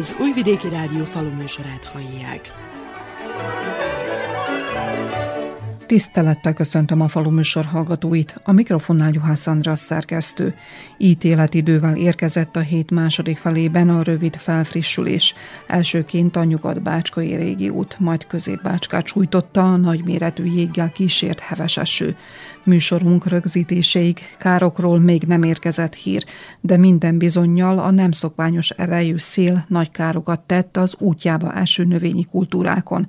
Az Újvidéki Rádió faluműsorát hallják. Tisztelettel köszöntöm a falu műsor hallgatóit, a mikrofonnál Juhász András szerkesztő. Ítéletidővel érkezett a hét második felében a rövid felfrissülés. Elsőként a nyugat-bácskai régi út, majd közép-bácskát sújtotta a nagyméretű jéggel kísért heves eső. Műsorunk rögzítéseig károkról még nem érkezett hír, de minden bizonyal a nem szokványos erejű szél nagy károkat tett az útjába eső növényi kultúrákon.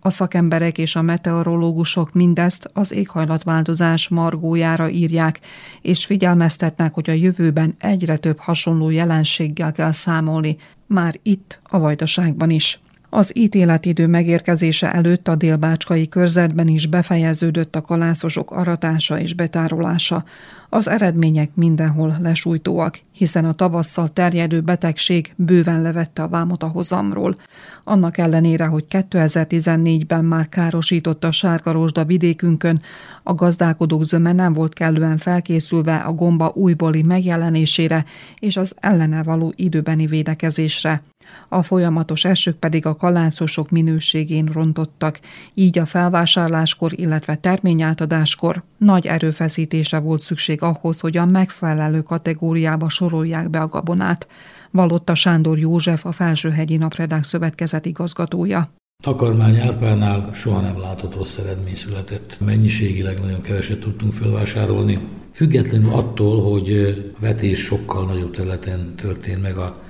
A szakemberek és a meteorológusok mindezt az éghajlatváltozás margójára írják, és figyelmeztetnek, hogy a jövőben egyre több hasonló jelenséggel kell számolni, már itt, a vajdaságban is. Az ítéletidő megérkezése előtt a délbácskai körzetben is befejeződött a kalászosok aratása és betárolása. Az eredmények mindenhol lesújtóak, hiszen a tavasszal terjedő betegség bőven levette a vámot a hozamról. Annak ellenére, hogy 2014-ben már károsította a sárgarosda vidékünkön, a gazdálkodók zöme nem volt kellően felkészülve a gomba újbóli megjelenésére és az ellene való időbeni védekezésre. A folyamatos esők pedig a kalászosok minőségén rontottak, így a felvásárláskor, illetve terményátadáskor nagy erőfeszítése volt szükség ahhoz, hogy a megfelelő kategóriába sorolják be a gabonát, vallotta Sándor József, a Felsőhegyi Napredák Szövetkezet igazgatója. Takarmány árpánál soha nem látott rossz eredmény született. Mennyiségileg nagyon keveset tudtunk felvásárolni. Függetlenül attól, hogy vetés sokkal nagyobb területen történt meg a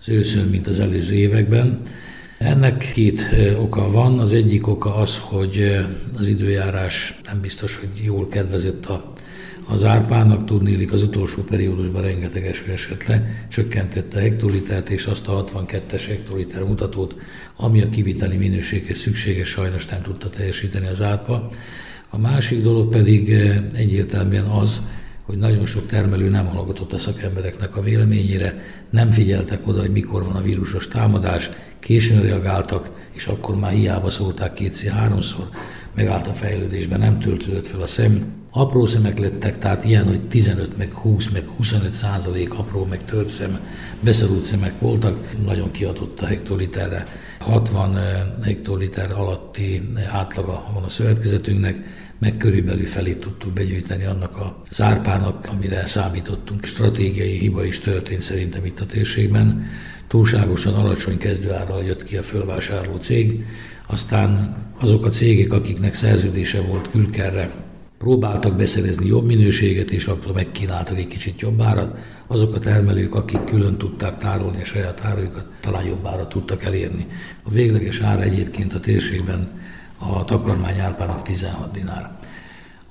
az őszön, mint az előző években. Ennek két oka van. Az egyik oka az, hogy az időjárás nem biztos, hogy jól kedvezett a, az árpának, tudnélik az utolsó periódusban rengeteg eső esett le, csökkentette a hektolitert és azt a 62-es hektoliter mutatót, ami a kiviteli minőséghez szükséges, sajnos nem tudta teljesíteni az árpa. A másik dolog pedig egyértelműen az, hogy nagyon sok termelő nem hallgatott a szakembereknek a véleményére, nem figyeltek oda, hogy mikor van a vírusos támadás, későn reagáltak, és akkor már hiába szólták kétszer-háromszor, megállt a fejlődésben, nem töltődött fel a szem. Apró szemek lettek, tehát ilyen, hogy 15, meg 20, meg 25 százalék apró, meg tört szem, beszorult szemek voltak, nagyon kiadott a hektoliterre. 60 eh, hektoliter alatti átlaga van a szövetkezetünknek, meg körülbelül felé tudtuk begyűjteni annak a zárpának, amire számítottunk. Stratégiai hiba is történt szerintem itt a térségben. Túlságosan alacsony kezdőárral jött ki a fölvásárló cég, aztán azok a cégek, akiknek szerződése volt külkerre, próbáltak beszerezni jobb minőséget, és akkor megkínáltak egy kicsit jobb árat. Azok a termelők, akik külön tudták tárolni a saját árujukat, talán jobb árat tudtak elérni. A végleges ára egyébként a térségben a takarmány árpának 16 dinár.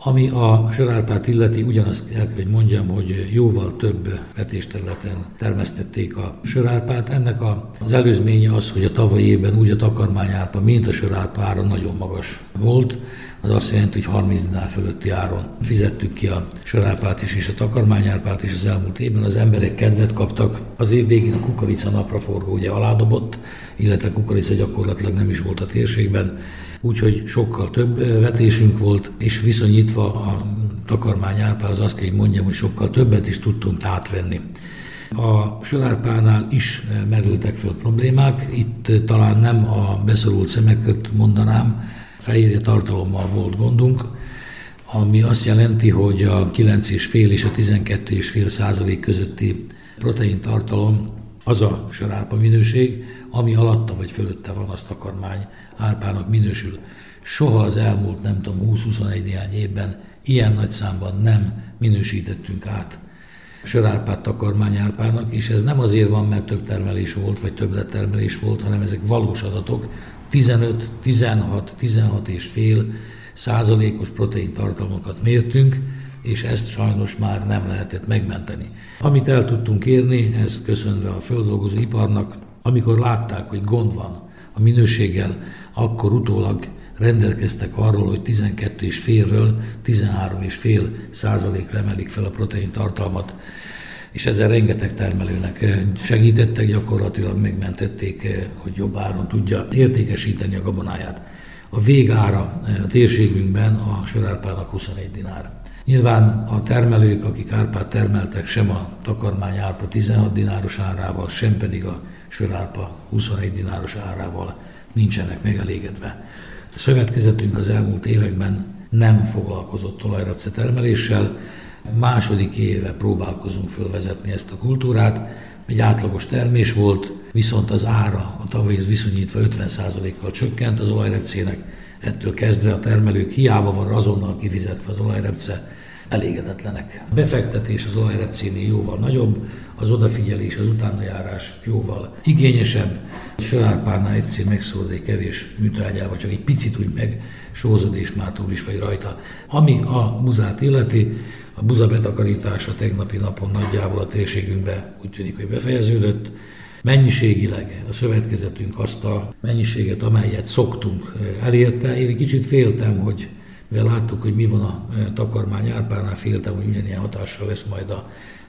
Ami a sörárpát illeti, ugyanazt kell, hogy mondjam, hogy jóval több vetésterületen termesztették a sörárpát. Ennek az előzménye az, hogy a tavalyi évben úgy a takarmányárpa, mint a sörárpa nagyon magas volt. Az azt jelenti, hogy 30 dinár fölötti áron fizettük ki a sörárpát is és a takarmányárpát is az elmúlt évben. Az emberek kedvet kaptak. Az év végén a kukorica napraforgó ugye aládobott, illetve kukorica gyakorlatilag nem is volt a térségben úgyhogy sokkal több vetésünk volt, és viszonyítva a takarmány árpához azt kell, hogy mondjam, hogy sokkal többet is tudtunk átvenni. A sölárpánál is merültek föl problémák, itt talán nem a beszorult szemeket mondanám, fehérje tartalommal volt gondunk, ami azt jelenti, hogy a 9,5 és a 12,5 százalék közötti protein tartalom az a sörárpa minőség, ami alatta vagy fölötte van, azt takarmány árpának minősül. Soha az elmúlt, nem tudom, 20-21 néhány évben ilyen nagy számban nem minősítettünk át sörárpát takarmányárpának, és ez nem azért van, mert több termelés volt, vagy több termelés volt, hanem ezek valós adatok. 15, 16, 16 és fél százalékos protein tartalmakat mértünk, és ezt sajnos már nem lehetett megmenteni. Amit el tudtunk érni, ez köszönve a földolgozó iparnak, amikor látták, hogy gond van a minőséggel, akkor utólag rendelkeztek arról, hogy 12 és félről 13 és fél százalékra emelik fel a protein tartalmat, és ezzel rengeteg termelőnek segítettek, gyakorlatilag megmentették, hogy jobb áron tudja értékesíteni a gabonáját. A végára a térségünkben a sörárpának 21 dinár. Nyilván a termelők, akik árpát termeltek, sem a takarmány árpa 16 dináros árával, sem pedig a sörárpa 21 dináros árával nincsenek megelégedve. A szövetkezetünk az elmúlt években nem foglalkozott olajrace termeléssel, második éve próbálkozunk fölvezetni ezt a kultúrát, egy átlagos termés volt, viszont az ára a tavalyhoz viszonyítva 50%-kal csökkent az olajrepcének, ettől kezdve a termelők hiába van azonnal kifizetve az olajrepce, elégedetlenek. A befektetés az olajrepcénél jóval nagyobb, az odafigyelés, az utánajárás jóval igényesebb. A sörárpárnál egyszer megszórod egy kevés műtrágyába, csak egy picit úgy megsózod, és már túl is vagy rajta. Ami a muzát illeti, a buza betakarítása tegnapi napon nagyjából a térségünkben úgy tűnik, hogy befejeződött. Mennyiségileg a szövetkezetünk azt a mennyiséget, amelyet szoktunk elérte. Én kicsit féltem, hogy mivel láttuk, hogy mi van a takarmány árpánál, féltem, hogy ugyanilyen hatással lesz majd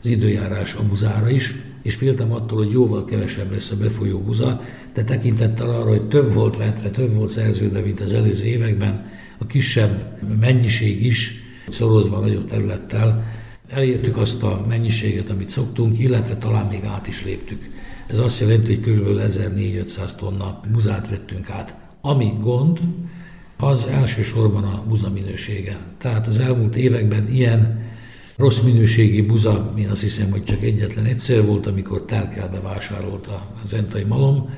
az időjárás a buzára is, és féltem attól, hogy jóval kevesebb lesz a befolyó buza, de tekintettel arra, hogy több volt vetve, több volt szerződve, mint az előző években, a kisebb mennyiség is szorozva a nagyobb területtel elértük azt a mennyiséget, amit szoktunk, illetve talán még át is léptük. Ez azt jelenti, hogy kb. 1400 tonna buzát vettünk át. Ami gond, az elsősorban a buza minősége. Tehát az elmúlt években ilyen rossz minőségi buza, én azt hiszem, hogy csak egyetlen egyszer volt, amikor telkelbe vásárolta az entai malom.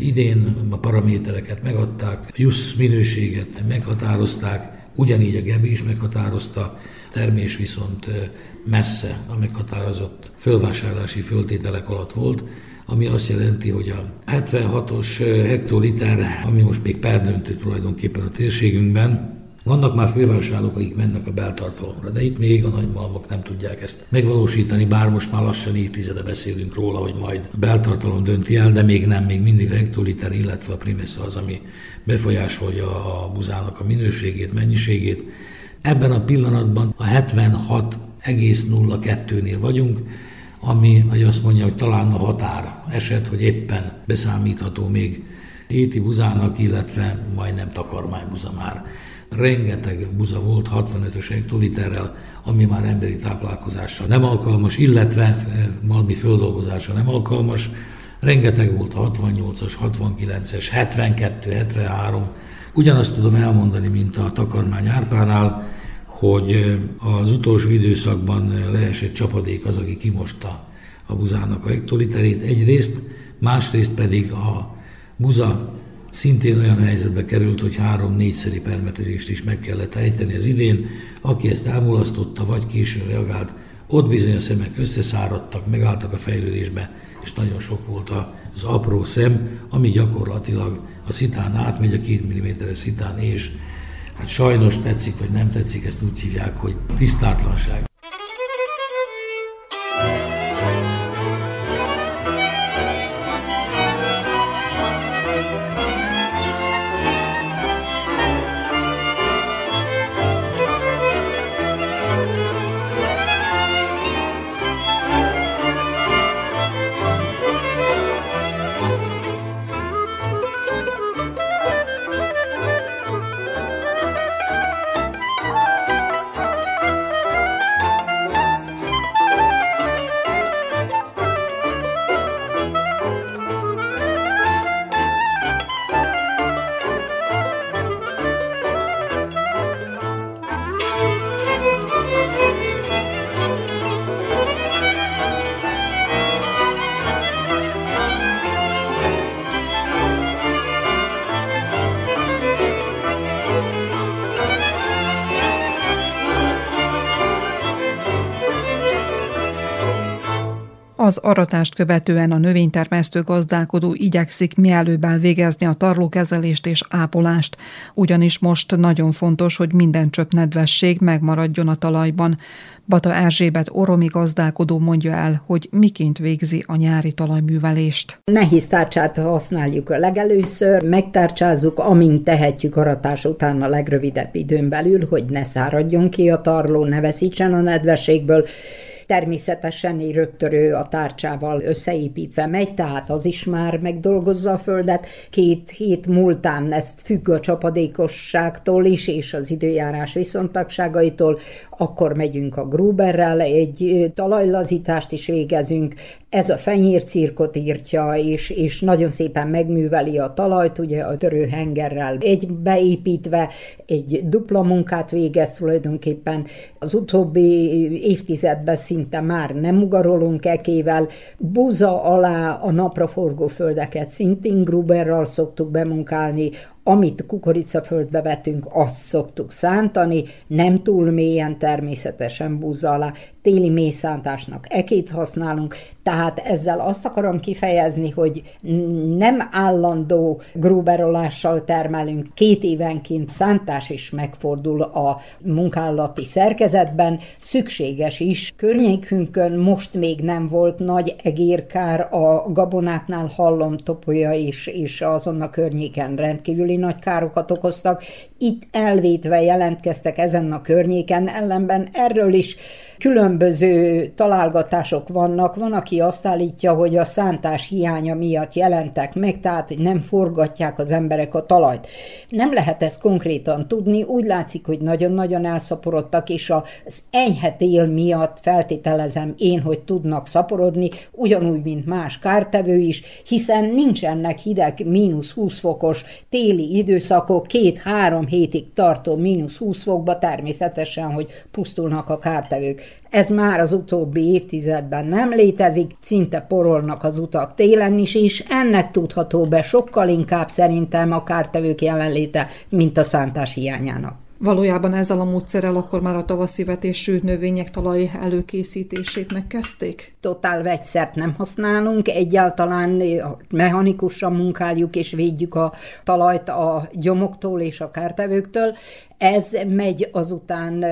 Idén a paramétereket megadták, a JUSZ minőséget meghatározták, Ugyanígy a Gebi is meghatározta, termés viszont messze a meghatározott fölvásárlási föltételek alatt volt, ami azt jelenti, hogy a 76-os hektoliter, ami most még perdöntő tulajdonképpen a térségünkben, vannak már fővásárlók, akik mennek a beltartalomra, de itt még a nagymalmok nem tudják ezt megvalósítani, bár most már lassan évtizede beszélünk róla, hogy majd a beltartalom dönti el, de még nem, még mindig a hektoliter, illetve a primessa az, ami befolyásolja a buzának a minőségét, mennyiségét. Ebben a pillanatban a 76,02-nél vagyunk, ami hogy azt mondja, hogy talán a határ eset, hogy éppen beszámítható még éti buzának, illetve majdnem takarmánybuza már. Rengeteg buza volt 65-ös hektoliterrel, ami már emberi táplálkozásra nem alkalmas, illetve eh, malmi földolgozásra nem alkalmas. Rengeteg volt a 68-as, 69-es, 72, 73. Ugyanazt tudom elmondani, mint a takarmány árpánál, hogy az utolsó időszakban leesett csapadék az, aki kimosta a buzának a hektoliterét egyrészt, másrészt pedig a buza szintén olyan helyzetbe került, hogy három-négyszeri permetezést is meg kellett ejteni az idén. Aki ezt elmulasztotta, vagy későn reagált, ott bizony a szemek összeszáradtak, megálltak a fejlődésbe, és nagyon sok volt az apró szem, ami gyakorlatilag a szitán átmegy, a két milliméteres szitán, és hát sajnos tetszik, vagy nem tetszik, ezt úgy hívják, hogy tisztátlanság. Az aratást követően a növénytermesztő gazdálkodó igyekszik mielőbb elvégezni a tarlókezelést és ápolást, ugyanis most nagyon fontos, hogy minden csöpp nedvesség megmaradjon a talajban. Bata Erzsébet oromi gazdálkodó mondja el, hogy miként végzi a nyári talajművelést. Nehéz tárcsát használjuk a legelőször, megtárcsázzuk, amint tehetjük aratás után a legrövidebb időn belül, hogy ne száradjon ki a tarló, ne veszítsen a nedvességből, természetesen rögtörő a tárcsával összeépítve megy, tehát az is már megdolgozza a földet. Két hét múltán ezt függ a csapadékosságtól is, és az időjárás viszontagságaitól, akkor megyünk a Gruberrel, egy talajlazítást is végezünk, ez a fenyércirkot írtja, és, és nagyon szépen megműveli a talajt, ugye a törőhengerrel egy beépítve, egy dupla munkát végez tulajdonképpen. Az utóbbi évtizedben szinte már nem ugarolunk ekével. Búza alá a napraforgó földeket szintén Gruberral szoktuk bemunkálni, amit kukoricaföldbe vetünk, azt szoktuk szántani, nem túl mélyen természetesen búza alá, téli mészántásnak ekét használunk, tehát ezzel azt akarom kifejezni, hogy nem állandó grúberolással termelünk, két évenként szántás is megfordul a munkálati szerkezetben, szükséges is. Környékünkön most még nem volt nagy egérkár, a gabonáknál hallom topolya is, és azon a környéken rendkívüli nagy károkat okoztak. Itt elvétve jelentkeztek ezen a környéken, ellenben erről is Különböző találgatások vannak, van, aki azt állítja, hogy a szántás hiánya miatt jelentek meg, tehát hogy nem forgatják az emberek a talajt. Nem lehet ezt konkrétan tudni, úgy látszik, hogy nagyon-nagyon elszaporodtak, és az enyhe tél miatt feltételezem én, hogy tudnak szaporodni, ugyanúgy, mint más kártevő is, hiszen nincsenek hideg mínusz 20 fokos téli időszakok, két-három hétig tartó mínusz 20 fokba természetesen, hogy pusztulnak a kártevők. Ez már az utóbbi évtizedben nem létezik, szinte porolnak az utak télen is, és ennek tudható be sokkal inkább szerintem a kártevők jelenléte, mint a szántás hiányának. Valójában ezzel a módszerrel akkor már a tavaszi vetésű növények talaj előkészítését megkezdték? Totál vegyszert nem használunk, egyáltalán mechanikusan munkáljuk és védjük a talajt a gyomoktól és a kártevőktől. Ez megy azután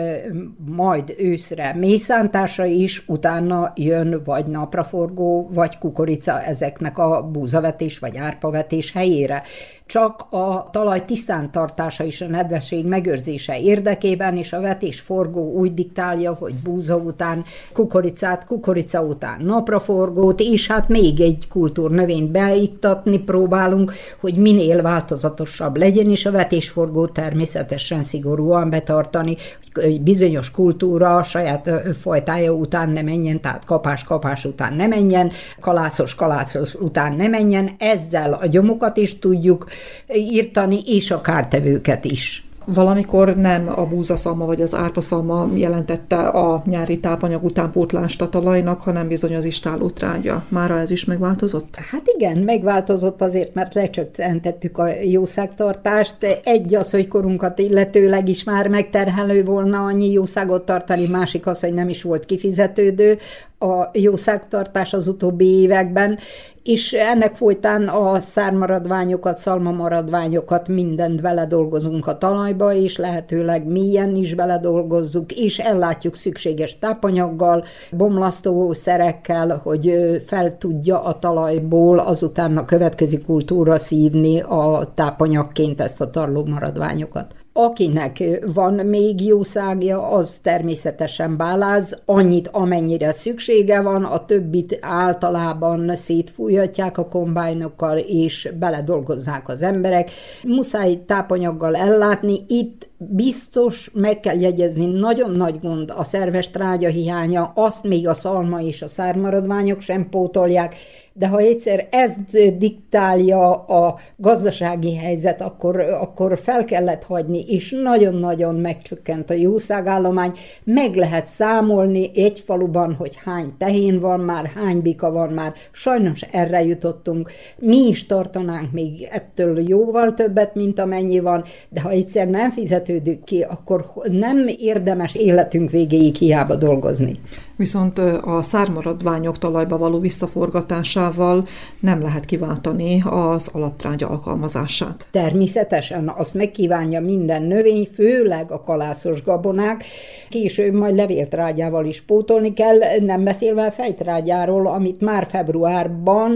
majd őszre mészántása is, utána jön vagy napraforgó, vagy kukorica ezeknek a búzavetés vagy árpavetés helyére. Csak a talaj tisztán tartása is a nedvesség megőrzése érdekében, és a vetésforgó úgy diktálja, hogy búza után kukoricát, kukorica után napraforgót, és hát még egy kultúrnövényt beiktatni próbálunk, hogy minél változatosabb legyen, és a vetésforgó természetesen szigorúan betartani, hogy bizonyos kultúra saját fajtája után ne menjen, tehát kapás-kapás után ne menjen, kalászos kalászos után ne menjen, ezzel a gyomokat is tudjuk írtani, és a kártevőket is. Valamikor nem a búzaszalma vagy az árpaszalma jelentette a nyári tápanyag utánpótlást a talajnak, hanem bizony az istálótrágya. Mára ez is megváltozott? Hát igen, megváltozott azért, mert lecsökkentettük a jószágtartást. Egy az, hogy korunkat illetőleg is már megterhelő volna annyi jószágot tartani, másik az, hogy nem is volt kifizetődő a jószágtartás az utóbbi években, és ennek folytán a szármaradványokat, szalmamaradványokat mindent beledolgozunk a talajba, és lehetőleg mélyen is beledolgozzuk, és ellátjuk szükséges tápanyaggal, bomlasztó szerekkel, hogy fel tudja a talajból azután a következő kultúra szívni a tápanyagként ezt a tarló maradványokat. Akinek van még jószágja, az természetesen báláz, annyit, amennyire szüksége van, a többit általában szétfújhatják a kombájnokkal, és beledolgozzák az emberek. Muszáj tápanyaggal ellátni, itt biztos meg kell jegyezni, nagyon nagy gond a szerves trágya hiánya, azt még a szalma és a szármaradványok sem pótolják, de ha egyszer ezt diktálja a gazdasági helyzet, akkor, akkor fel kellett hagyni, és nagyon-nagyon megcsökkent a jószágállomány. Meg lehet számolni egy faluban, hogy hány tehén van már, hány bika van már. Sajnos erre jutottunk. Mi is tartanánk még ettől jóval többet, mint amennyi van, de ha egyszer nem fizetődik ki, akkor nem érdemes életünk végéig hiába dolgozni. Viszont a szármaradványok talajba való visszaforgatásával nem lehet kiváltani az alaptrágya alkalmazását. Természetesen azt megkívánja minden növény, főleg a kalászos gabonák. Később majd levéltrágyával is pótolni kell, nem beszélve a fejtrágyáról, amit már februárban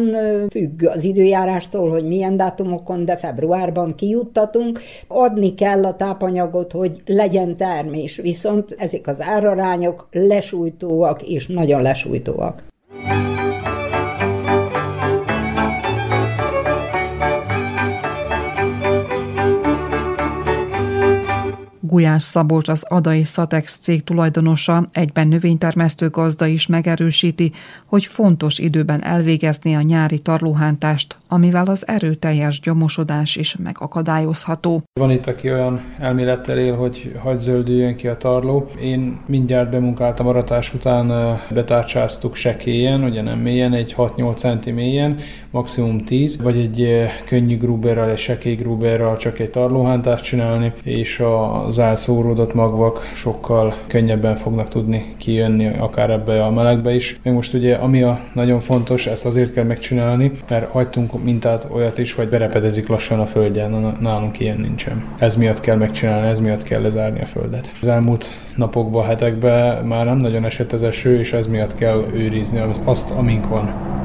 függ az időjárástól, hogy milyen dátumokon, de februárban kijuttatunk. Adni kell a tápanyagot, hogy legyen termés, viszont ezek az árarányok lesújtó és nagyon lesújtóak. Gulyás Szabolcs az Adai Szatex cég tulajdonosa, egyben növénytermesztő gazda is megerősíti, hogy fontos időben elvégezni a nyári tarlóhántást, amivel az erőteljes gyomosodás is megakadályozható. Van itt, aki olyan elmélettel él, hogy hagy zöldüljön ki a tarló. Én mindjárt bemunkáltam aratás után, betárcsáztuk sekélyen, ugye nem mélyen, egy 6-8 cm mélyen, maximum 10, vagy egy könnyű gruberrel, egy sekély gruberrel csak egy tarlóhántást csinálni, és az elszóródott magvak sokkal könnyebben fognak tudni kijönni, akár ebbe a melegbe is. Még most ugye, ami a nagyon fontos, ezt azért kell megcsinálni, mert hagytunk mintát olyat is, hogy berepedezik lassan a földjen, nálunk ilyen nincsen. Ez miatt kell megcsinálni, ez miatt kell lezárni a földet. Az elmúlt napokban, hetekben már nem nagyon esett az eső, és ez miatt kell őrizni azt, amink van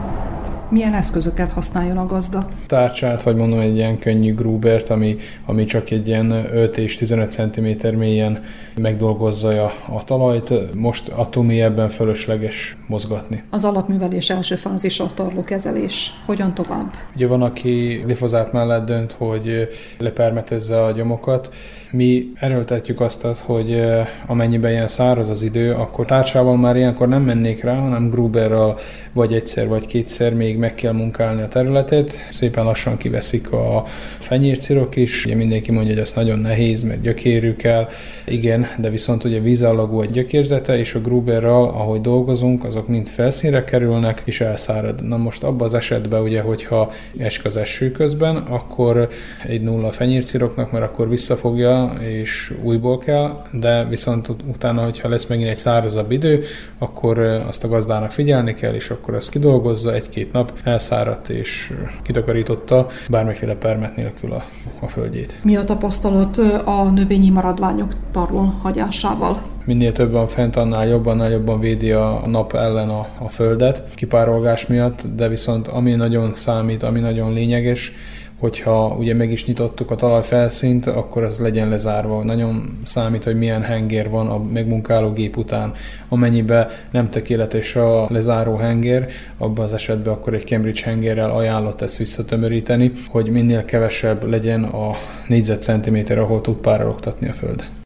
milyen eszközöket használjon a gazda? Tárcsát, vagy mondom egy ilyen könnyű grúbert, ami, ami csak egy ilyen 5 és 15 cm mélyen megdolgozza a, talajt. Most attól mélyebben fölösleges mozgatni. Az alapművelés első fázis a tarlókezelés. Hogyan tovább? Ugye van, aki glifozát mellett dönt, hogy lepermetezze a gyomokat. Mi erőltetjük azt, hogy amennyiben ilyen száraz az idő, akkor tárcsával már ilyenkor nem mennék rá, hanem Gruberral vagy egyszer vagy kétszer még meg kell munkálni a területet. Szépen lassan kiveszik a fenyércirok is. Ugye mindenki mondja, hogy ez nagyon nehéz, mert gyökérű kell. Igen, de viszont ugye vízallagú egy gyökérzete, és a Gruberral, ahogy dolgozunk, azok mind felszínre kerülnek, és elszárad. Na most abban az esetben, ugye, hogyha esk az eső közben, akkor egy nulla fenyérciroknak, mert akkor visszafogja, és újból kell, de viszont utána, hogyha lesz megint egy szárazabb idő, akkor azt a gazdának figyelni kell, és akkor azt kidolgozza, egy-két nap elszáradt és kitakarította bármiféle permet nélkül a, a földjét. Mi a tapasztalat a növényi maradványok tarlón hagyásával? minél több van fent, annál jobban, annál jobban védi a nap ellen a, a földet kipárolgás miatt, de viszont ami nagyon számít, ami nagyon lényeges, hogyha ugye meg is nyitottuk a talajfelszínt, akkor az legyen lezárva. Nagyon számít, hogy milyen henger van a megmunkáló gép után. Amennyiben nem tökéletes a lezáró henger, abban az esetben akkor egy Cambridge hengerrel ajánlott ezt visszatömöríteni, hogy minél kevesebb legyen a négyzetcentiméter, ahol tud párologtatni a föld.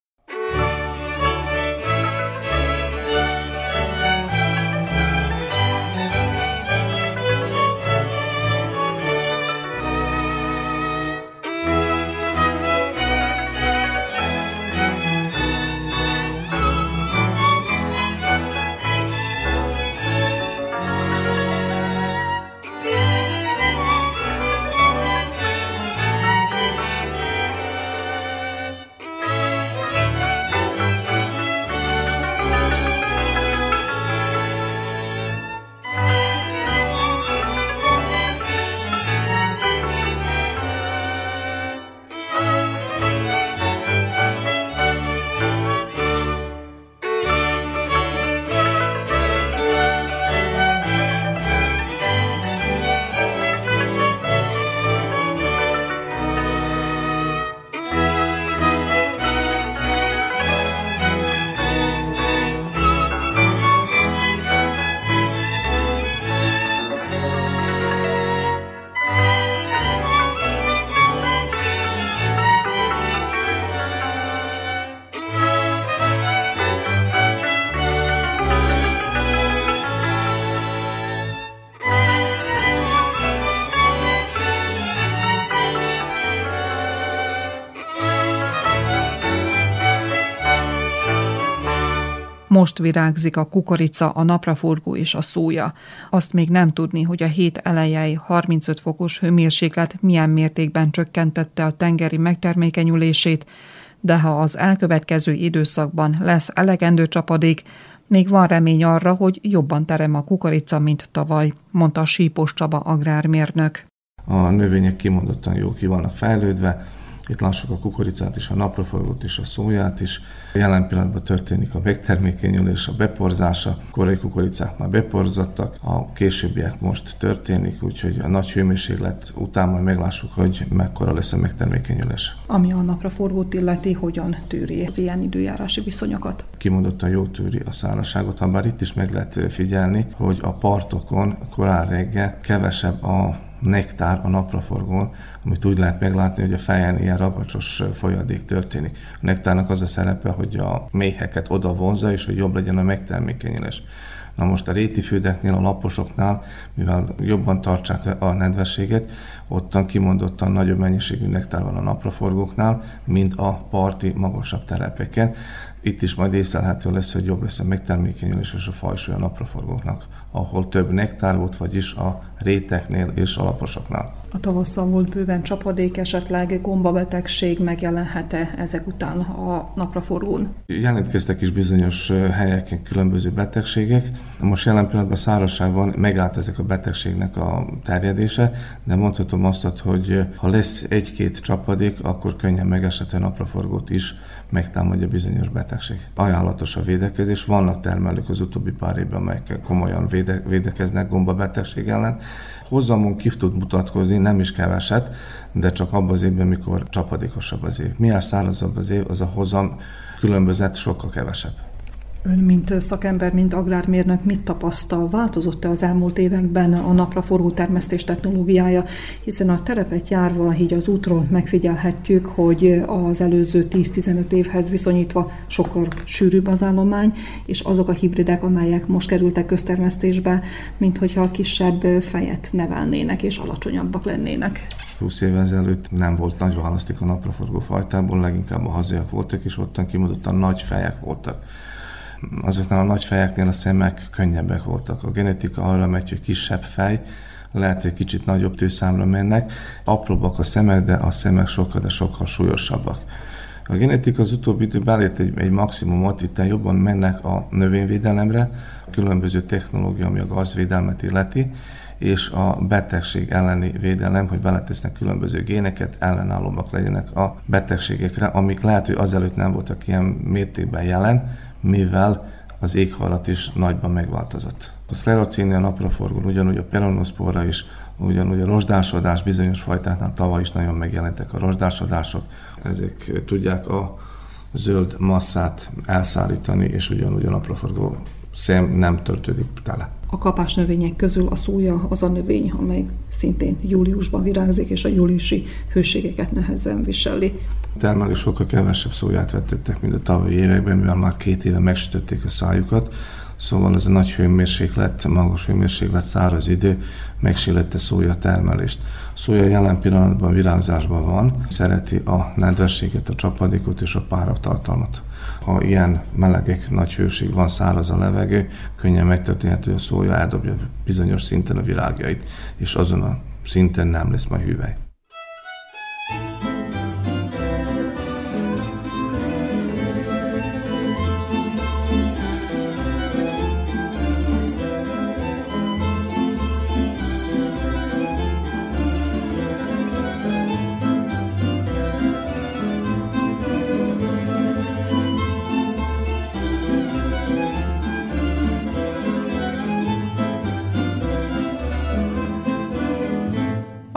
Most virágzik a kukorica, a napraforgó és a szója. Azt még nem tudni, hogy a hét elejei 35 fokos hőmérséklet milyen mértékben csökkentette a tengeri megtermékenyülését, de ha az elkövetkező időszakban lesz elegendő csapadék, még van remény arra, hogy jobban terem a kukorica, mint tavaly, mondta Sípos Csaba agrármérnök. A növények kimondottan jó ki vannak fejlődve, Itt lássuk a kukoricát is, a napraforgót és a szóját is. Jelen pillanatban történik a megtermékenyülés, a beporzása. A korai kukoricák már beporzottak, a későbbiek most történik, úgyhogy a nagy hőmérséklet után majd meglássuk, hogy mekkora lesz a megtermékenyülés. Ami a napraforgót illeti, hogyan tűri az ilyen időjárási viszonyokat? Kimondottan jó tűri a szárazságot, ha bár itt is meg lehet figyelni, hogy a partokon korán reggel kevesebb a nektár a napraforgón, amit úgy lehet meglátni, hogy a fejen ilyen ragacsos folyadék történik. A nektárnak az a szerepe, hogy a méheket oda vonza, és hogy jobb legyen a megtermékenyülés. Na most a réti fődeknél, a laposoknál, mivel jobban tartsák a nedvességet, ottan kimondottan nagyobb mennyiségű nektár van a napraforgóknál, mint a parti magasabb telepeken. Itt is majd észlelhető lesz, hogy jobb lesz a megtermékenyülés és a fajsúly a napraforgóknak, ahol több nektár volt, vagyis a réteknél és a laposoknál. A tavasszal volt bőven csapadék, esetleg gombabetegség megjelenhet-e ezek után a napraforgón? Jelentkeztek is bizonyos helyeken különböző betegségek. Most jelen pillanatban szárazságban megállt ezek a betegségnek a terjedése, de mondhatom azt, hogy ha lesz egy-két csapadék, akkor könnyen megeshető napraforgót is megtámadja bizonyos betegség. Ajánlatos a védekezés, vannak termelők az utóbbi pár évben, amelyek komolyan véde, védekeznek gombabetegség ellen. Hozamon ki tud mutatkozni, nem is keveset, de csak abban az évben, mikor csapadékosabb az év. Milyen szárazabb az év, az a hozam különbözet sokkal kevesebb. Ön, mint szakember, mint agrármérnök, mit tapasztal? Változott-e az elmúlt években a napra forgó termesztés technológiája? Hiszen a terepet járva, így az útról megfigyelhetjük, hogy az előző 10-15 évhez viszonyítva sokkal sűrűbb az állomány, és azok a hibridek, amelyek most kerültek köztermesztésbe, mint hogyha kisebb fejet nevelnének és alacsonyabbak lennének. 20 évvel ezelőtt nem volt nagy választék a napraforgó fajtából, leginkább a hazaiak voltak, és ottan kimondottan nagy fejek voltak azoknál a nagy fejeknél a szemek könnyebbek voltak. A genetika arra megy, hogy kisebb fej, lehet, hogy kicsit nagyobb tőszámra mennek. Apróbbak a szemek, de a szemek sokkal, de sokkal súlyosabbak. A genetika az utóbbi időben elért egy, egy maximumot, itt jobban mennek a növényvédelemre, a különböző technológia, ami a gazvédelmet illeti, és a betegség elleni védelem, hogy beletesznek különböző géneket, ellenállóbbak legyenek a betegségekre, amik lehet, hogy azelőtt nem voltak ilyen mértékben jelen, mivel az éghajlat is nagyban megváltozott. A szklerocínia napraforgón, ugyanúgy a peronoszpora is, ugyanúgy a rozsdásodás bizonyos fajtáknál tavaly is nagyon megjelentek a rozsdásodások. Ezek tudják a zöld masszát elszállítani, és ugyanúgy a napraforgó szem nem töltődik tele. A kapás növények közül a szója az a növény, amely szintén júliusban virágzik, és a júliusi hőségeket nehezen viseli. Termelők sokkal kevesebb szóját vettettek, mint a tavalyi években, mivel már két éve megsütötték a szájukat, Szóval ez a nagy hőmérséklet, magas hőmérséklet, száraz idő megsillette szója termelést. Szója jelen pillanatban virágzásban van, szereti a nedvességet, a csapadékot és a páratartalmat. Ha ilyen melegek, nagy hőség van, száraz a levegő, könnyen megtörténhet, hogy a szója eldobja bizonyos szinten a virágjait, és azon a szinten nem lesz majd hüvely.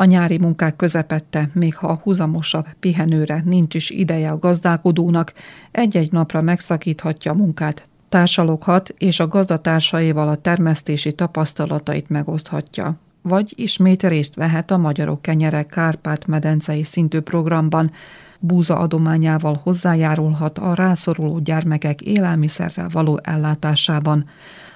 A nyári munkák közepette, még ha a húzamosabb pihenőre nincs is ideje a gazdálkodónak, egy-egy napra megszakíthatja a munkát, társaloghat, és a gazdatársaival a termesztési tapasztalatait megoszthatja. Vagy ismét részt vehet a Magyarok Kenyere Kárpát-medencei szintű programban, búza adományával hozzájárulhat a rászoruló gyermekek élelmiszerrel való ellátásában,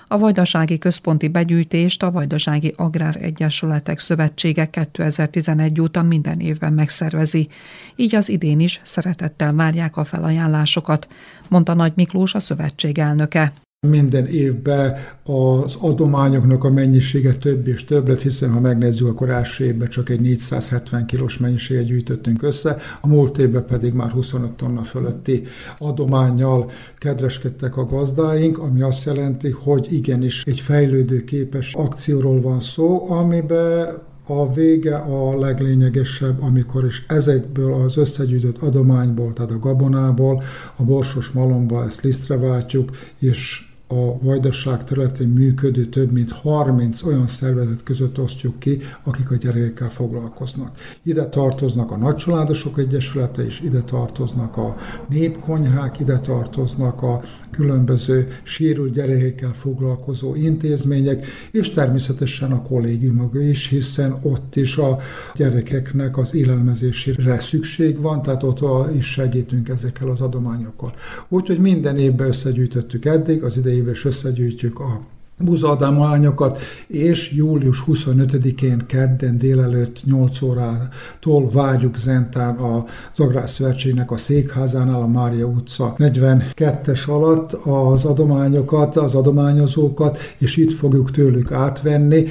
a Vajdasági Központi Begyűjtést a Vajdasági Agrár Egyesületek Szövetsége 2011 óta minden évben megszervezi, így az idén is szeretettel várják a felajánlásokat, mondta Nagy Miklós a szövetség elnöke. Minden évben az adományoknak a mennyisége több és több lett, hiszen ha megnézzük, akkor első évben csak egy 470 kilós mennyiséget gyűjtöttünk össze, a múlt évben pedig már 25 tonna fölötti adományjal kedveskedtek a gazdáink, ami azt jelenti, hogy igenis egy fejlődőképes akcióról van szó, amiben A vége a leglényegesebb, amikor is ezekből az összegyűjtött adományból, tehát a gabonából, a borsos malomba ezt lisztre váltjuk, és a vajdaság területén működő több mint 30 olyan szervezet között osztjuk ki, akik a gyerekekkel foglalkoznak. Ide tartoznak a Nagycsaládosok Egyesülete is, ide tartoznak a népkonyhák, ide tartoznak a különböző sérült gyerekekkel foglalkozó intézmények, és természetesen a kollégiumok is, hiszen ott is a gyerekeknek az élelmezésére szükség van, tehát ott is segítünk ezekkel az adományokkal. Úgyhogy minden évben összegyűjtöttük eddig, az idei évben is összegyűjtjük a buzadamányokat, és július 25-én kedden délelőtt 8 órától várjuk Zentán az Agrárszövetségnek a székházánál, a Mária utca 42-es alatt az adományokat, az adományozókat, és itt fogjuk tőlük átvenni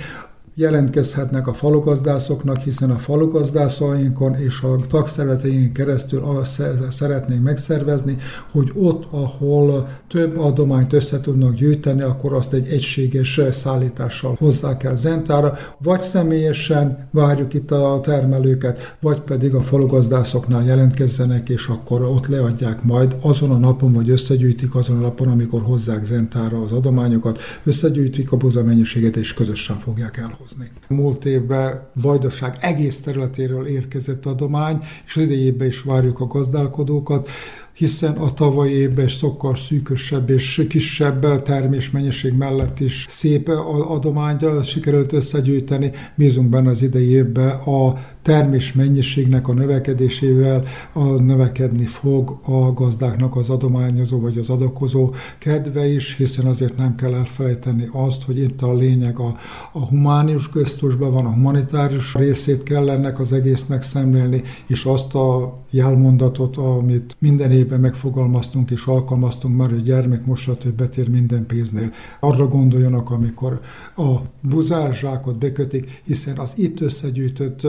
jelentkezhetnek a falugazdászoknak, hiszen a falugazdászainkon és a tagszerveteink keresztül szeretnénk megszervezni, hogy ott, ahol több adományt össze tudnak gyűjteni, akkor azt egy egységes szállítással hozzá kell Zentára, vagy személyesen várjuk itt a termelőket, vagy pedig a falugazdászoknál jelentkezzenek, és akkor ott leadják majd azon a napon, vagy összegyűjtik azon a napon, amikor hozzák Zentára az adományokat, összegyűjtik a buza mennyiséget, és közösen fogják elhozni foglalkozni. Múlt évben Vajdaság egész területéről érkezett adomány, és az idejében is várjuk a gazdálkodókat hiszen a tavalyi évben sokkal szűkösebb és kisebb termésmennyiség mellett is szép adományt sikerült összegyűjteni. Bízunk benne az idei évben a termés mennyiségnek a növekedésével a növekedni fog a gazdáknak az adományozó vagy az adakozó kedve is, hiszen azért nem kell elfelejteni azt, hogy itt a lényeg a, a humánius köztusban van, a humanitárius részét kell ennek az egésznek szemlélni, és azt a jelmondatot, amit minden évben megfogalmaztunk és alkalmaztunk már, hogy gyermek mosat, betér minden pénznél. Arra gondoljanak, amikor a buzárzsákot bekötik, hiszen az itt összegyűjtött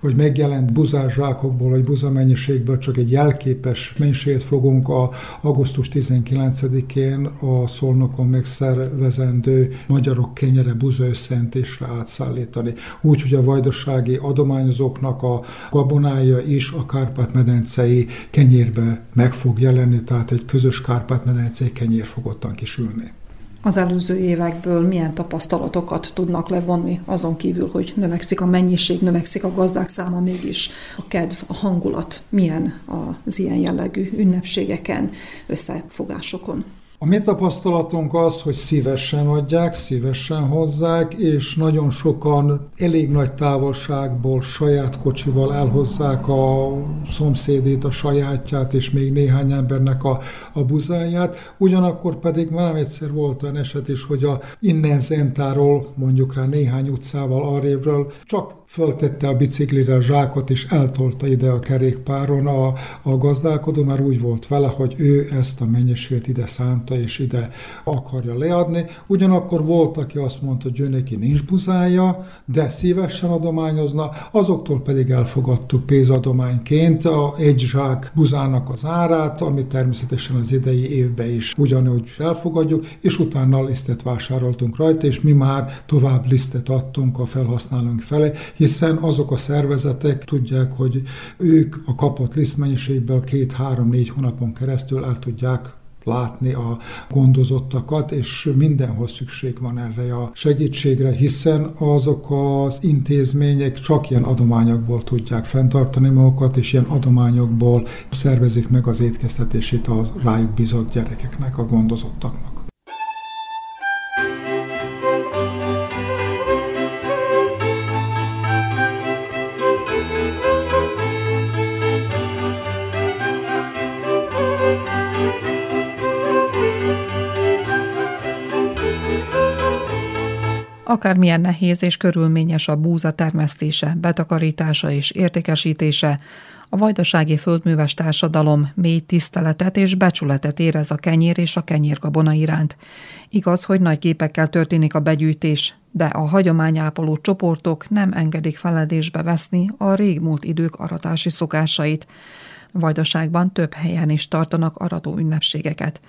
vagy megjelent buzázsákokból, vagy buzamennyiségből csak egy jelképes mennyiséget fogunk a augusztus 19-én a Szolnokon megszervezendő magyarok kenyere buza összeentésre átszállítani. Úgy, hogy a vajdasági adományozóknak a gabonája is a Kárpát-medencei kenyérbe meg fog jelenni, tehát egy közös Kárpát-medencei kenyér fog ottan kisülni az előző évekből milyen tapasztalatokat tudnak levonni, azon kívül, hogy növekszik a mennyiség, növekszik a gazdák száma, mégis a kedv, a hangulat milyen az ilyen jellegű ünnepségeken, összefogásokon. A mi tapasztalatunk az, hogy szívesen adják, szívesen hozzák, és nagyon sokan elég nagy távolságból saját kocsival elhozzák a szomszédét, a sajátját, és még néhány embernek a, a buzáját. Ugyanakkor pedig már egyszer volt olyan eset is, hogy a innen Zentáról, mondjuk rá néhány utcával arrébről csak föltette a biciklire a zsákot, és eltolta ide a kerékpáron a, a gazdálkodó, mert úgy volt vele, hogy ő ezt a mennyiséget ide szánta, és ide akarja leadni. Ugyanakkor volt, aki azt mondta, hogy ő neki nincs buzája, de szívesen adományozna, azoktól pedig elfogadtuk pénzadományként a egy zsák buzának az árát, ami természetesen az idei évben is ugyanúgy elfogadjuk, és utána lisztet vásároltunk rajta, és mi már tovább lisztet adtunk a felhasználónk felé, hiszen azok a szervezetek tudják, hogy ők a kapott lisztmennyiségből két-három-négy hónapon keresztül el tudják látni a gondozottakat, és mindenhol szükség van erre a segítségre, hiszen azok az intézmények csak ilyen adományokból tudják fenntartani magukat, és ilyen adományokból szervezik meg az étkeztetését a rájuk bizott gyerekeknek, a gondozottaknak. Akármilyen nehéz és körülményes a búza termesztése, betakarítása és értékesítése, A vajdasági földműves társadalom mély tiszteletet és becsületet érez a kenyér és a kenyérgabona iránt. Igaz, hogy nagy gépekkel történik a begyűjtés, de a hagyományápoló csoportok nem engedik feledésbe veszni a régmúlt idők aratási szokásait. Vajdaságban több helyen is tartanak arató ünnepségeket.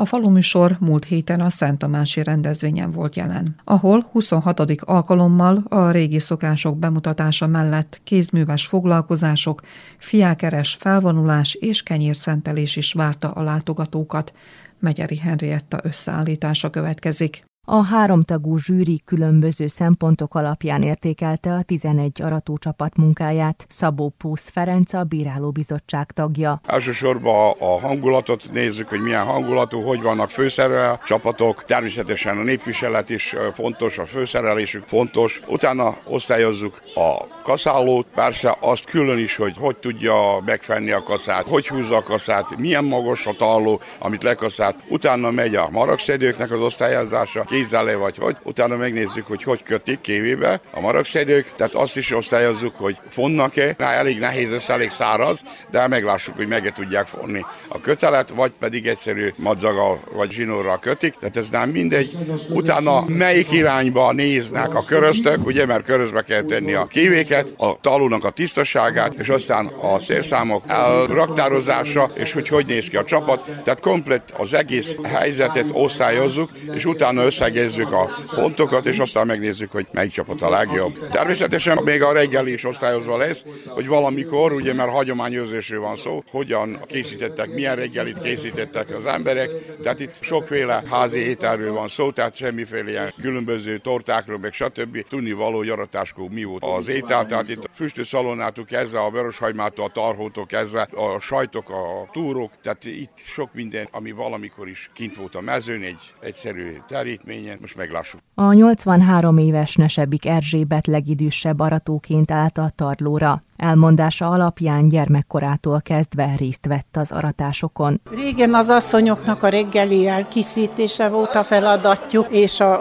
A faluműsor múlt héten a Szent Tamási rendezvényen volt jelen, ahol 26. alkalommal a régi szokások bemutatása mellett kézműves foglalkozások, fiákeres felvonulás és kenyérszentelés is várta a látogatókat. Megyeri Henrietta összeállítása következik. A háromtagú zsűri különböző szempontok alapján értékelte a 11 aratócsapat munkáját. Szabó Pusz Ferenc a bírálóbizottság tagja. Elsősorban a hangulatot nézzük, hogy milyen hangulatú, hogy vannak főszerel csapatok. Természetesen a népviselet is fontos, a főszerelésük fontos. Utána osztályozzuk a kaszálót, persze azt külön is, hogy hogy tudja megfenni a kaszát, hogy húzza a kaszát, milyen magas a talló, amit lekaszált. Utána megy a maragszedőknek az osztályozása, kézzel vagy hogy. Utána megnézzük, hogy hogy kötik kévébe a maragszedők, tehát azt is osztályozzuk, hogy fonnak-e. Na, elég nehéz, ez elég száraz, de meglássuk, hogy meg tudják fonni a kötelet, vagy pedig egyszerű madzagal vagy zsinórral kötik, tehát ez nem mindegy. Utána melyik irányba néznek a köröztök, ugye, mert körözbe kell tenni a kévéket, a talónak a tisztaságát, és aztán a szélszámok elraktározása, és hogy hogy néz ki a csapat, tehát komplet az egész helyzetet osztályozzuk, és utána össze összegezzük a pontokat, és aztán megnézzük, hogy melyik csapat a legjobb. Természetesen még a reggeli is osztályozva lesz, hogy valamikor, ugye mert hagyományőrzésről van szó, hogyan készítettek, milyen reggelit készítettek az emberek, tehát itt sokféle házi ételről van szó, tehát semmiféle ilyen különböző tortákról, meg stb. Tudni való jaratáskor mi volt az étel, tehát itt a füstő szalonnától kezdve, a vöröshagymától, a tarhótól kezdve, a sajtok, a túrok, tehát itt sok minden, ami valamikor is kint volt a mezőn, egy egyszerű terítmény, eredménye, most meglássuk. A 83 éves Nesebbik Erzsébet legidősebb aratóként állt a tarlóra. Elmondása alapján gyermekkorától kezdve részt vett az aratásokon. Régen az asszonyoknak a reggeli elkészítése volt a feladatjuk, és a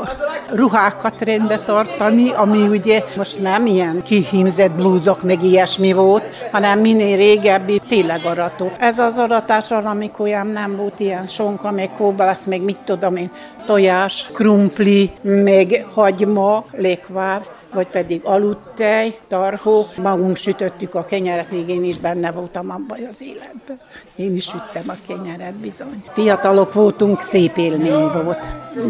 ruhákat rendbe tartani, ami ugye most nem ilyen kihímzett blúzok, meg ilyesmi volt, hanem minél régebbi tényleg aratók. Ez az aratás olyan nem volt ilyen sonka, meg kóbalász, meg mit tudom én, tojás, krumpli, meg hagyma, lekvár, vagy pedig aludtej, tarhó. Magunk sütöttük a kenyeret, még én is benne voltam abban az életben. Én is süttem a kenyeret bizony. Fiatalok voltunk, szép élmény volt.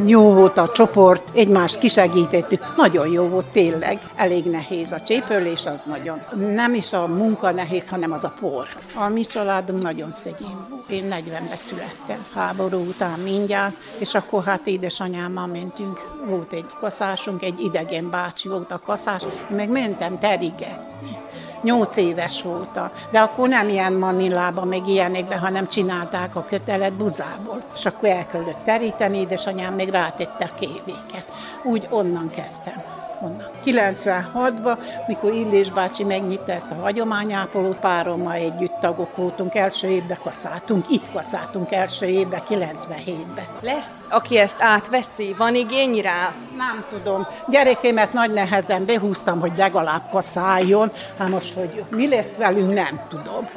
Jó volt a csoport, egymást kisegítettük. Nagyon jó volt tényleg. Elég nehéz a csépölés, az nagyon. Nem is a munka nehéz, hanem az a por. A mi családunk nagyon szegény volt. Én 40-ben születtem, háború után mindjárt, és akkor hát édesanyámmal mentünk. Volt egy kaszásunk, egy idegen bácsi volt a kaszás, meg mentem terigetni nyolc éves óta. De akkor nem ilyen manillába, meg ilyenekbe, hanem csinálták a kötelet buzából. És akkor el kellett teríteni, édesanyám még rátette a kévéket. Úgy onnan kezdtem onnan. 96-ban, mikor Illés bácsi megnyitta ezt a hagyományápolót, párommal együtt tagok voltunk, első évben kaszáltunk, itt kaszáltunk első évben, 97-ben. Lesz, aki ezt átveszi? Van igény rá? Nem tudom. Gyerekémet nagy nehezen behúztam, hogy legalább kaszáljon, hát most, hogy mi lesz velünk, nem tudom.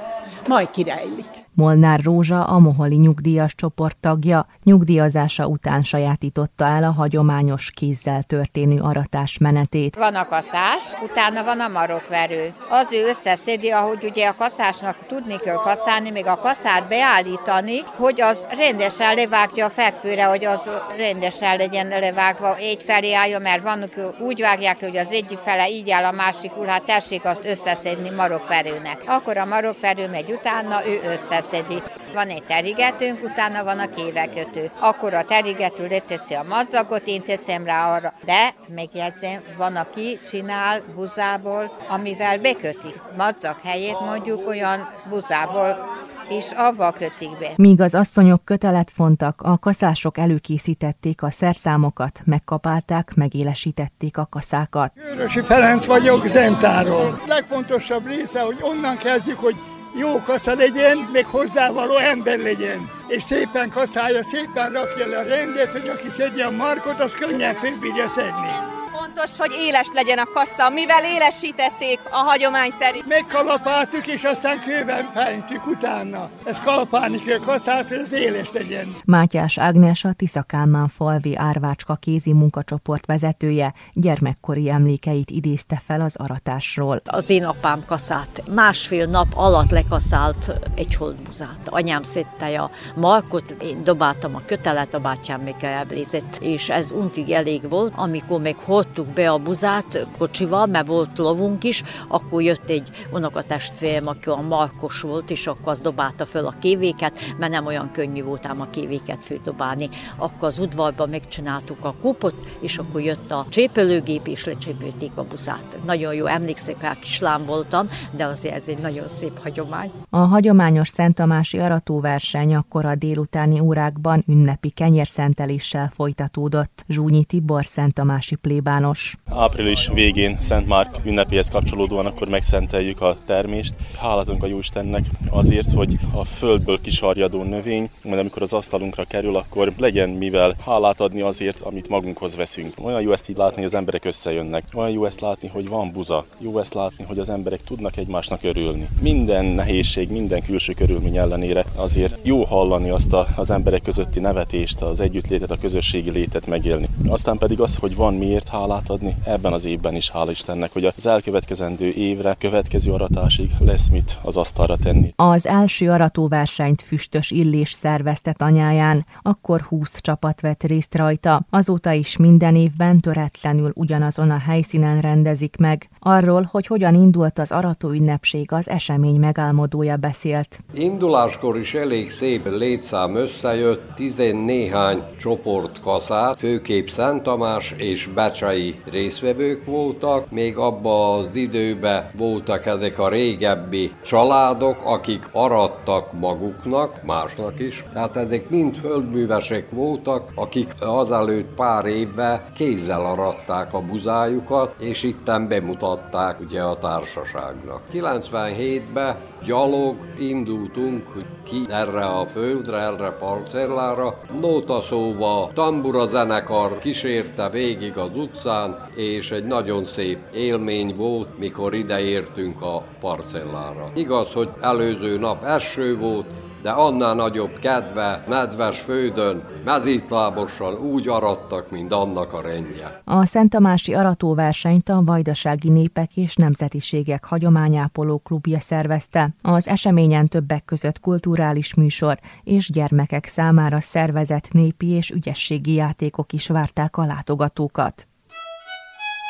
Majd kirejlik. Molnár Rózsa a Moholi nyugdíjas csoport tagja, nyugdíjazása után sajátította el a hagyományos kézzel történő aratás menetét. Van a kaszás, utána van a marokverő. Az ő összeszedi, ahogy ugye a kaszásnak tudni kell kaszálni, még a kaszát beállítani, hogy az rendesen levágja a fekvőre, hogy az rendesen legyen levágva, egy felé álljon, mert vannak úgy vágják, hogy az egyik fele így áll, a másikul, hát tessék azt összeszedni marokverőnek. Akkor a marokverő megy utána, ő összeszedi összeszedi. Van egy terigetőnk, utána van a kévekötő. Akkor a terigető leteszi a madzagot, én teszem rá arra. De, megjegyzem, van, aki csinál buzából, amivel beköti. Madzag helyét mondjuk olyan buzából és avval kötik be. Míg az asszonyok kötelet fontak, a kaszások előkészítették a szerszámokat, megkapálták, megélesítették a kaszákat. Őrösi Ferenc vagyok Zentáról. Legfontosabb része, hogy onnan kezdjük, hogy jó kasza legyen, még hozzávaló ember legyen. És szépen kaszálja, szépen rakja le a rendet, hogy aki szedje a markot, az könnyen félbírja szedni. Fontos, hogy éles legyen a kassa, mivel élesítették a hagyomány szerint. Megkalapáltuk, és aztán kőben fejtük utána. Ez kalapálni kell kasszát, hogy az éles legyen. Mátyás Ágnes a Tiszakálmán falvi Árvácska kézi munkacsoport vezetője gyermekkori emlékeit idézte fel az aratásról. Az én apám kaszát másfél nap alatt lekaszált egy holdbuzát. Anyám szedte a markot, én dobáltam a kötelet, a bátyám még elblézett, és ez untig elég volt. Amikor meg hordtuk be a buzát kocsival, mert volt lovunk is, akkor jött egy unokatestvérem, aki a markos volt, és akkor az dobálta föl a kévéket, mert nem olyan könnyű volt ám a kévéket földobálni. Akkor az udvarban megcsináltuk a kupot, és akkor jött a csépelőgép, és lecsépülték a buzát. Nagyon jó, emlékszek rá, kislám voltam, de azért ez egy nagyon szép hagyomány. A hagyományos Szent Tamási aratóverseny akkor a délutáni órákban ünnepi kenyérszenteléssel folytatódott. Zsúnyi Tibor Szent Tamási plébános. Április végén Szent Márk ünnepéhez kapcsolódóan akkor megszenteljük a termést. Hálatunk a Jóistennek azért, hogy a földből kisarjadó növény, majd amikor az asztalunkra kerül, akkor legyen mivel hálát adni azért, amit magunkhoz veszünk. Olyan jó ezt így látni, hogy az emberek összejönnek. Olyan jó ezt látni, hogy van buza. Jó ezt látni, hogy az emberek tudnak egymásnak örülni. Minden nehézség, minden külső körülmény ellenére azért jó hallani azt a, az emberek közötti nevetést, az együttlétet, a közösségi létet megélni. Aztán pedig az, hogy van miért hálát adni, ebben az évben is hál' Istennek, hogy az elkövetkezendő évre, következő aratásig lesz mit az asztalra tenni. Az első aratóversenyt füstös Illés szervezte anyáján, akkor 20 csapat vett részt rajta. Azóta is minden évben töretlenül ugyanazon a helyszínen rendezik meg. Arról, hogy hogyan indult az arató ünnepség, az esemény megálmodója beszélt. Induláskor is elég szép létszám összejött, tizennéhány csoport kaszát, főképp Szent Tamás és Becsei részvevők voltak, még abban az időben voltak ezek a régebbi családok, akik arattak maguknak, másnak is. Tehát ezek mind földművesek voltak, akik azelőtt pár évben kézzel aratták a buzájukat, és itten bemutatták ugye a társaságnak. 97-ben gyalog indultunk ki erre a földre, erre parcellára. Nóta szóval tambura zenekar kísérte végig az utcán, és egy nagyon szép élmény volt, mikor ideértünk a parcellára. Igaz, hogy előző nap eső volt, de annál nagyobb kedve, nedves földön, mezítlábosan úgy arattak, mint annak a rendje. A Szent Tamási aratóversenyt a Vajdasági Népek és Nemzetiségek Hagyományápoló klubja szervezte. Az eseményen többek között kulturális műsor és gyermekek számára szervezett népi és ügyességi játékok is várták a látogatókat.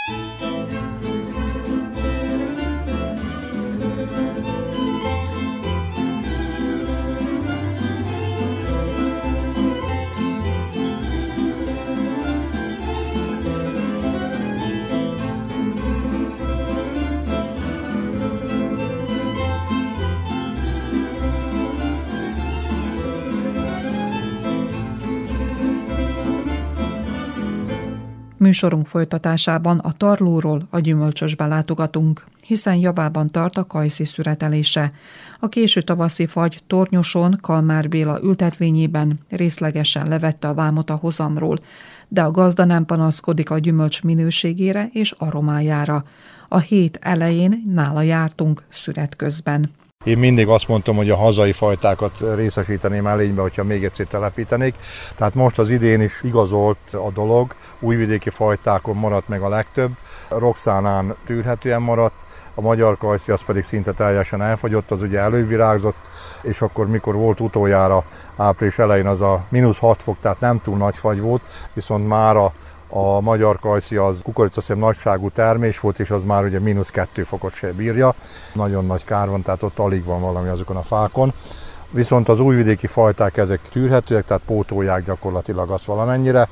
Thank you. Műsorunk folytatásában a tarlóról, a gyümölcsösbe látogatunk, hiszen javában tart a kajszi szüretelése. A késő tavaszi fagy Tornyoson Kalmár Béla ültetvényében részlegesen levette a vámot a hozamról, de a gazda nem panaszkodik a gyümölcs minőségére és aromájára. A hét elején nála jártunk szüret közben. Én mindig azt mondtam, hogy a hazai fajtákat részesíteném elénybe, hogyha még egyszer telepítenék. Tehát most az idén is igazolt a dolog, újvidéki fajtákon maradt meg a legtöbb, Roxánán tűrhetően maradt, a magyar kajszi az pedig szinte teljesen elfogyott, az ugye elővirágzott, és akkor mikor volt utoljára április elején az a mínusz 6 fok, tehát nem túl nagy fagy volt, viszont már a a magyar kajszi az kukoricaszem nagyságú termés volt, és az már ugye mínusz kettő fokot se bírja. Nagyon nagy kár van, tehát ott alig van valami azokon a fákon. Viszont az újvidéki fajták ezek tűrhetőek, tehát pótolják gyakorlatilag azt valamennyire.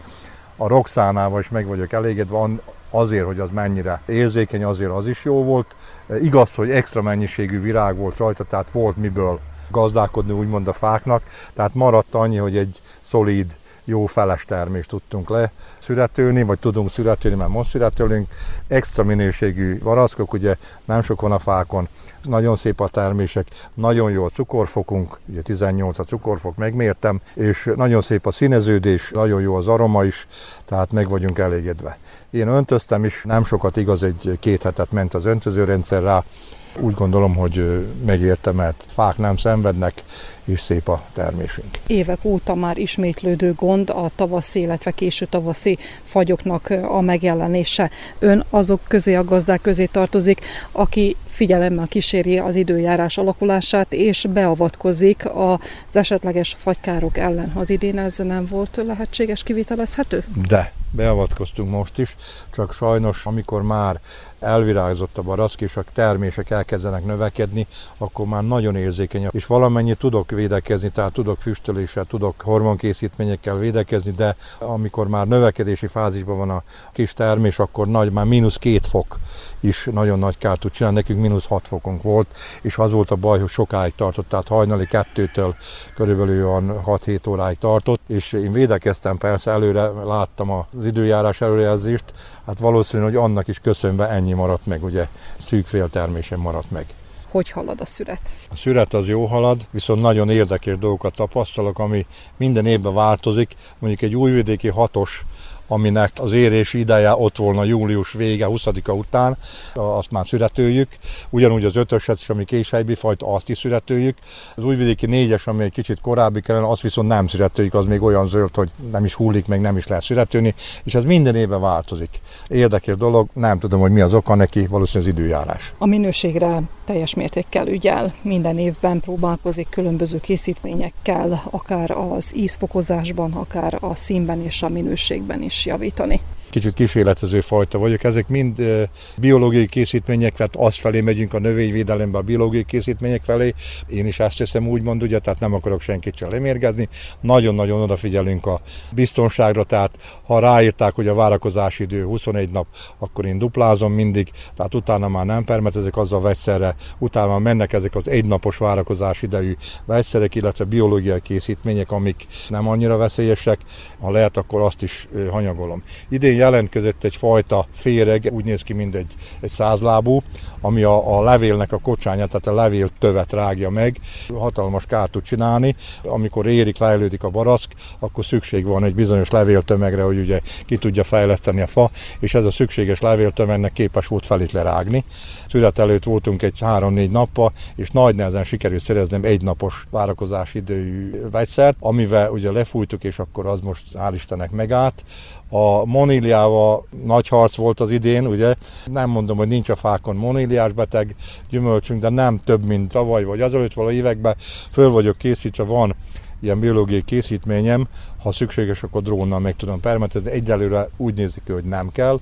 A roxánával is meg vagyok elégedve, azért, hogy az mennyire érzékeny, azért az is jó volt. Igaz, hogy extra mennyiségű virág volt rajta, tehát volt miből gazdálkodni úgymond a fáknak, tehát maradt annyi, hogy egy szolíd jó feles termést tudtunk le születőni, vagy tudunk születőni, mert most születőlünk. Extra minőségű varaszkok, ugye nem sokon a fákon, nagyon szép a termések, nagyon jó a cukorfokunk, ugye 18 a cukorfok, megmértem, és nagyon szép a színeződés, nagyon jó az aroma is, tehát meg vagyunk elégedve. Én öntöztem is, nem sokat igaz, egy két hetet ment az öntözőrendszer rá, úgy gondolom, hogy megérte, mert fák nem szenvednek, és szép a termésünk. Évek óta már ismétlődő gond a tavaszi, illetve késő tavaszi fagyoknak a megjelenése. Ön azok közé a gazdák közé tartozik, aki figyelemmel kíséri az időjárás alakulását, és beavatkozik az esetleges fagykárok ellen. Az idén ez nem volt lehetséges, kivitelezhető? De, beavatkoztunk most is, csak sajnos, amikor már elvirágzott a barack, és a termések elkezdenek növekedni, akkor már nagyon érzékeny, és valamennyi tudok védekezni, tehát tudok füstöléssel, tudok hormonkészítményekkel védekezni, de amikor már növekedési fázisban van a kis termés, akkor nagy, már mínusz két fok is nagyon nagy kárt tud csinálni. Nekünk mínusz 6 fokunk volt, és az volt a baj, hogy sokáig tartott, tehát hajnali kettőtől körülbelül olyan 6-7 óráig tartott, és én védekeztem persze, előre láttam az időjárás előrejelzést, hát valószínű, hogy annak is köszönve ennyi maradt meg, ugye szűk féltermésen maradt meg hogy halad a szüret? A szüret az jó halad, viszont nagyon érdekes dolgokat tapasztalok, ami minden évben változik. Mondjuk egy újvidéki hatos aminek az érés ideje ott volna július vége, 20-a után, azt már születőjük. Ugyanúgy az ötöset ami késhelybi fajta, azt is születőjük. Az újvidéki négyes, ami egy kicsit korábbi kellene, azt viszont nem születőjük, az még olyan zöld, hogy nem is hullik, meg nem is lehet születőni, és ez minden évben változik. Érdekes dolog, nem tudom, hogy mi az oka neki, valószínűleg az időjárás. A minőségre teljes mértékkel ügyel, minden évben próbálkozik különböző készítményekkel, akár az ízfokozásban, akár a színben és a minőségben is javítani kicsit kísérletező fajta vagyok. Ezek mind biológiai készítmények, tehát az felé megyünk a növényvédelembe a biológiai készítmények felé. Én is ezt teszem úgymond, ugye, tehát nem akarok senkit sem lemérgezni. Nagyon-nagyon odafigyelünk a biztonságra, tehát ha ráírták, hogy a várakozási idő 21 nap, akkor én duplázom mindig, tehát utána már nem permetezek azzal vegyszerre, utána mennek ezek az egynapos várakozás idejű vegyszerek, illetve biológiai készítmények, amik nem annyira veszélyesek, ha lehet, akkor azt is hanyagolom. Idén jelentkezett egy fajta féreg, úgy néz ki, mint egy, egy százlábú, ami a, a levélnek a kocsányát, tehát a levél tövet rágja meg. Hatalmas kárt tud csinálni. Amikor érik, fejlődik a baraszk, akkor szükség van egy bizonyos levéltömegre, hogy ugye ki tudja fejleszteni a fa, és ez a szükséges levéltömegnek képes volt felét lerágni. Szület előtt voltunk egy három-négy nappal, és nagy nehezen sikerült szereznem egy napos várakozási idejű vegyszert, amivel ugye lefújtuk, és akkor az most hál' Istennek megállt. A moníliával nagy harc volt az idén, ugye? Nem mondom, hogy nincs a fákon moníliás beteg gyümölcsünk, de nem több, mint tavaly vagy azelőtt való években. Föl vagyok készítve, van ilyen biológiai készítményem, ha szükséges, akkor drónnal meg tudom permetezni. Egyelőre úgy nézik ki, hogy nem kell,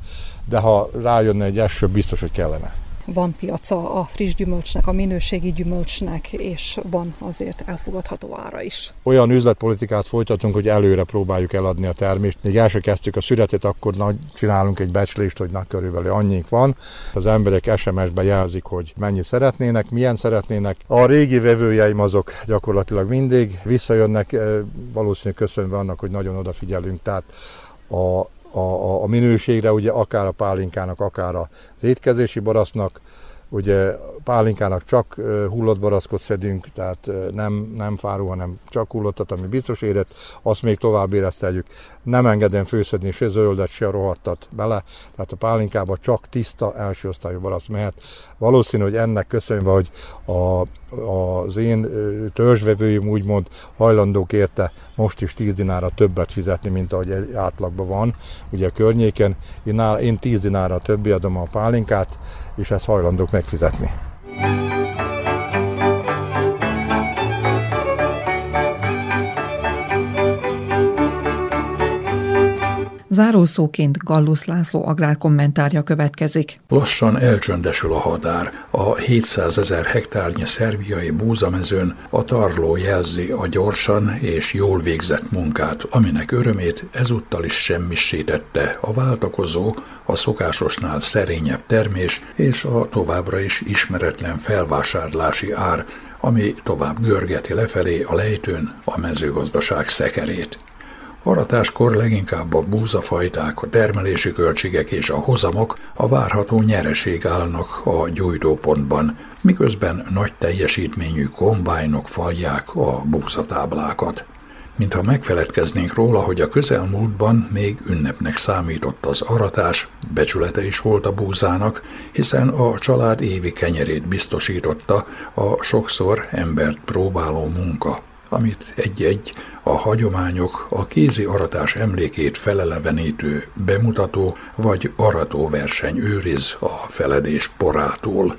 de ha rájönne egy eső, biztos, hogy kellene van piaca a friss gyümölcsnek, a minőségi gyümölcsnek, és van azért elfogadható ára is. Olyan üzletpolitikát folytatunk, hogy előre próbáljuk eladni a termést. Még el kezdtük a születet, akkor nagy, csinálunk egy becslést, hogy na, körülbelül annyink van. Az emberek SMS-be jelzik, hogy mennyi szeretnének, milyen szeretnének. A régi vevőjeim azok gyakorlatilag mindig visszajönnek, eh, valószínűleg köszönve annak, hogy nagyon odafigyelünk. Tehát a a, a, a minőségre, ugye akár a pálinkának, akár az étkezési barasznak, ugye pálinkának csak hullott baraszkot szedünk, tehát nem, nem fáró, hanem csak hullottat, ami biztos érett, azt még tovább érezteljük. Nem engedem főszedni se zöldet, se rohadtat bele, tehát a pálinkába csak tiszta első osztályú barasz mehet. Valószínű, hogy ennek köszönve, hogy a, az én törzsvevőim úgymond hajlandók érte most is 10 dinára többet fizetni, mint ahogy átlagban van, ugye a környéken. Én, én 10 dinára többé adom a pálinkát, és ezt hajlandók megfizetni. Zárószóként Gallus László agrárkommentárja következik. Lassan elcsöndesül a határ. A 700 ezer hektárnyi szerbiai búzamezőn a tarló jelzi a gyorsan és jól végzett munkát, aminek örömét ezúttal is semmisítette a váltakozó, a szokásosnál szerényebb termés és a továbbra is ismeretlen felvásárlási ár, ami tovább görgeti lefelé a lejtőn a mezőgazdaság szekerét. Aratáskor leginkább a búzafajták, a termelési költségek és a hozamok a várható nyereség állnak a gyújtópontban, miközben nagy teljesítményű kombájnok falják a búzatáblákat. Mintha megfeledkeznénk róla, hogy a közelmúltban még ünnepnek számított az aratás, becsülete is volt a búzának, hiszen a család évi kenyerét biztosította a sokszor embert próbáló munka amit egy-egy a hagyományok, a kézi aratás emlékét felelevenítő bemutató vagy aratóverseny őriz a feledés porától.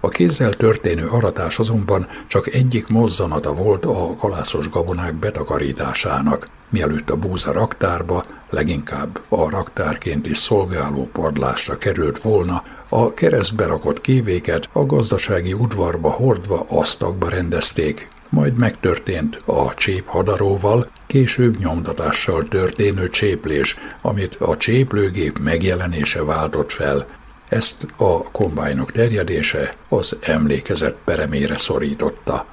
A kézzel történő aratás azonban csak egyik mozzanata volt a kalászos gabonák betakarításának, mielőtt a búza raktárba, leginkább a raktárként is szolgáló padlásra került volna, a keresztbe rakott kévéket a gazdasági udvarba hordva asztakba rendezték, majd megtörtént a csép hadaróval, később nyomtatással történő cséplés, amit a cséplőgép megjelenése váltott fel. Ezt a kombájnok terjedése az emlékezet peremére szorította.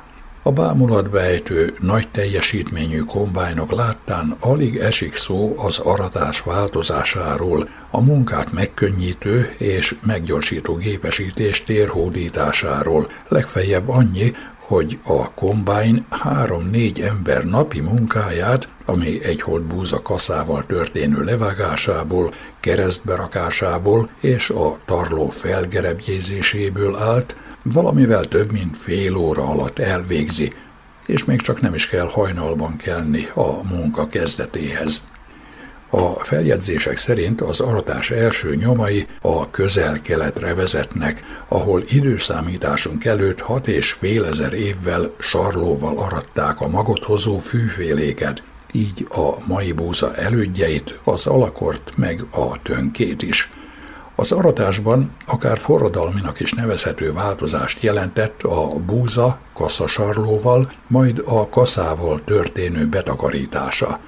A bámulatba ejtő, nagy teljesítményű kombájnok láttán alig esik szó az aratás változásáról, a munkát megkönnyítő és meggyorsító gépesítés térhódításáról, legfeljebb annyi, hogy a kombány három-négy ember napi munkáját, ami egy búza kaszával történő levágásából, keresztberakásából és a tarló felgerebjézéséből állt, valamivel több mint fél óra alatt elvégzi, és még csak nem is kell hajnalban kelni a munka kezdetéhez. A feljegyzések szerint az aratás első nyomai a közel-keletre vezetnek, ahol időszámításunk előtt hat és fél ezer évvel sarlóval aratták a magot hozó fűféléket, így a mai búza elődjeit, az alakort meg a tönkét is. Az aratásban akár forradalminak is nevezhető változást jelentett a búza kaszasarlóval, majd a kaszával történő betakarítása –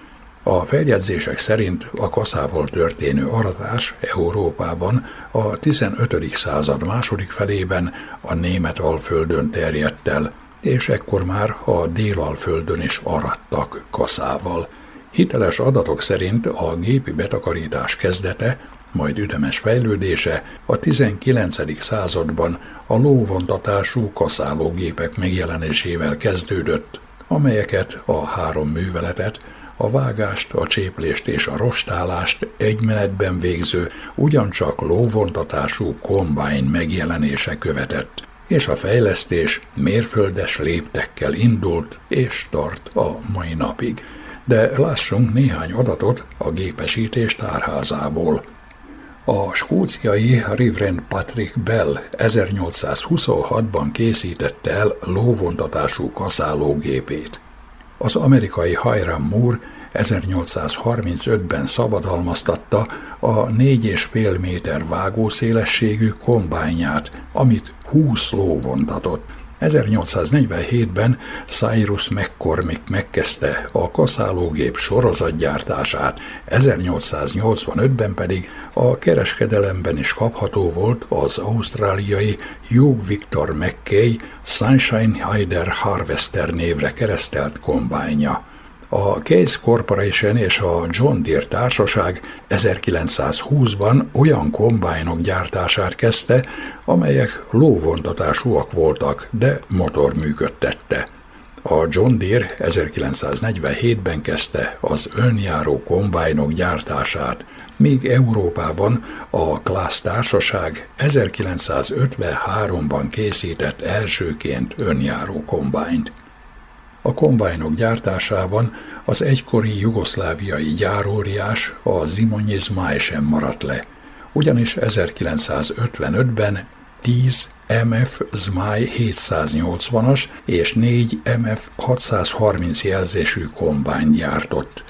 a feljegyzések szerint a kaszával történő aratás Európában a 15. század második felében a német alföldön terjedt el, és ekkor már a délalföldön is arattak kaszával. Hiteles adatok szerint a gépi betakarítás kezdete, majd üdemes fejlődése a 19. században a lóvontatású kaszálógépek megjelenésével kezdődött, amelyeket a három műveletet a vágást, a cséplést és a rostálást egy menetben végző, ugyancsak lóvontatású kombány megjelenése követett, és a fejlesztés mérföldes léptekkel indult és tart a mai napig. De lássunk néhány adatot a gépesítés tárházából. A skóciai Reverend Patrick Bell 1826-ban készítette el lóvontatású kaszálógépét. Az amerikai Hiram Moore 1835-ben szabadalmaztatta a 4,5 méter vágószélességű kombányát, amit 20 ló vontatott. 1847-ben Cyrus McCormick megkezdte a kaszálógép sorozatgyártását, 1885-ben pedig a kereskedelemben is kapható volt az ausztráliai Hugh Victor McKay Sunshine Hider Harvester névre keresztelt kombánya. A Case Corporation és a John Deere társaság 1920-ban olyan kombájnok gyártását kezdte, amelyek lóvontatásúak voltak, de motor működtette. A John Deere 1947-ben kezdte az önjáró kombájnok gyártását, míg Európában a Class társaság 1953-ban készített elsőként önjáró kombányt. A kombájnok gyártásában az egykori jugoszláviai gyáróriás, a Zimonyi Zmáj sem maradt le, ugyanis 1955-ben 10 MF Zmáj 780-as és 4 MF 630 jelzésű kombány gyártott.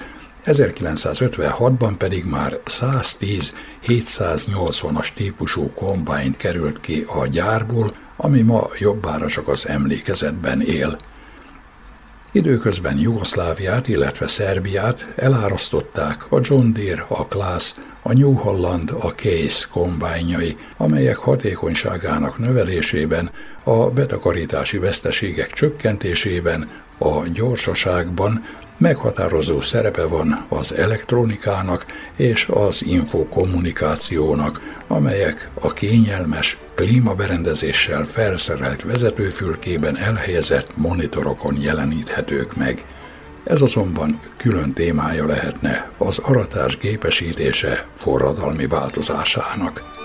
1956-ban pedig már 110 780-as típusú kombányt került ki a gyárból, ami ma jobbára csak az emlékezetben él – Időközben Jugoszláviát, illetve Szerbiát elárasztották a John Deere, a Class, a New Holland, a Case kombányai, amelyek hatékonyságának növelésében, a betakarítási veszteségek csökkentésében, a gyorsaságban, meghatározó szerepe van az elektronikának és az infokommunikációnak, amelyek a kényelmes, klímaberendezéssel felszerelt vezetőfülkében elhelyezett monitorokon jeleníthetők meg. Ez azonban külön témája lehetne az aratás gépesítése forradalmi változásának.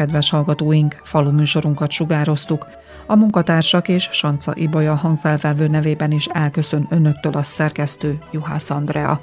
Kedves hallgatóink, falu műsorunkat sugároztuk. A munkatársak és Sanca Ibolya hangfelvevő nevében is elköszön önöktől a szerkesztő Juhász Andrea.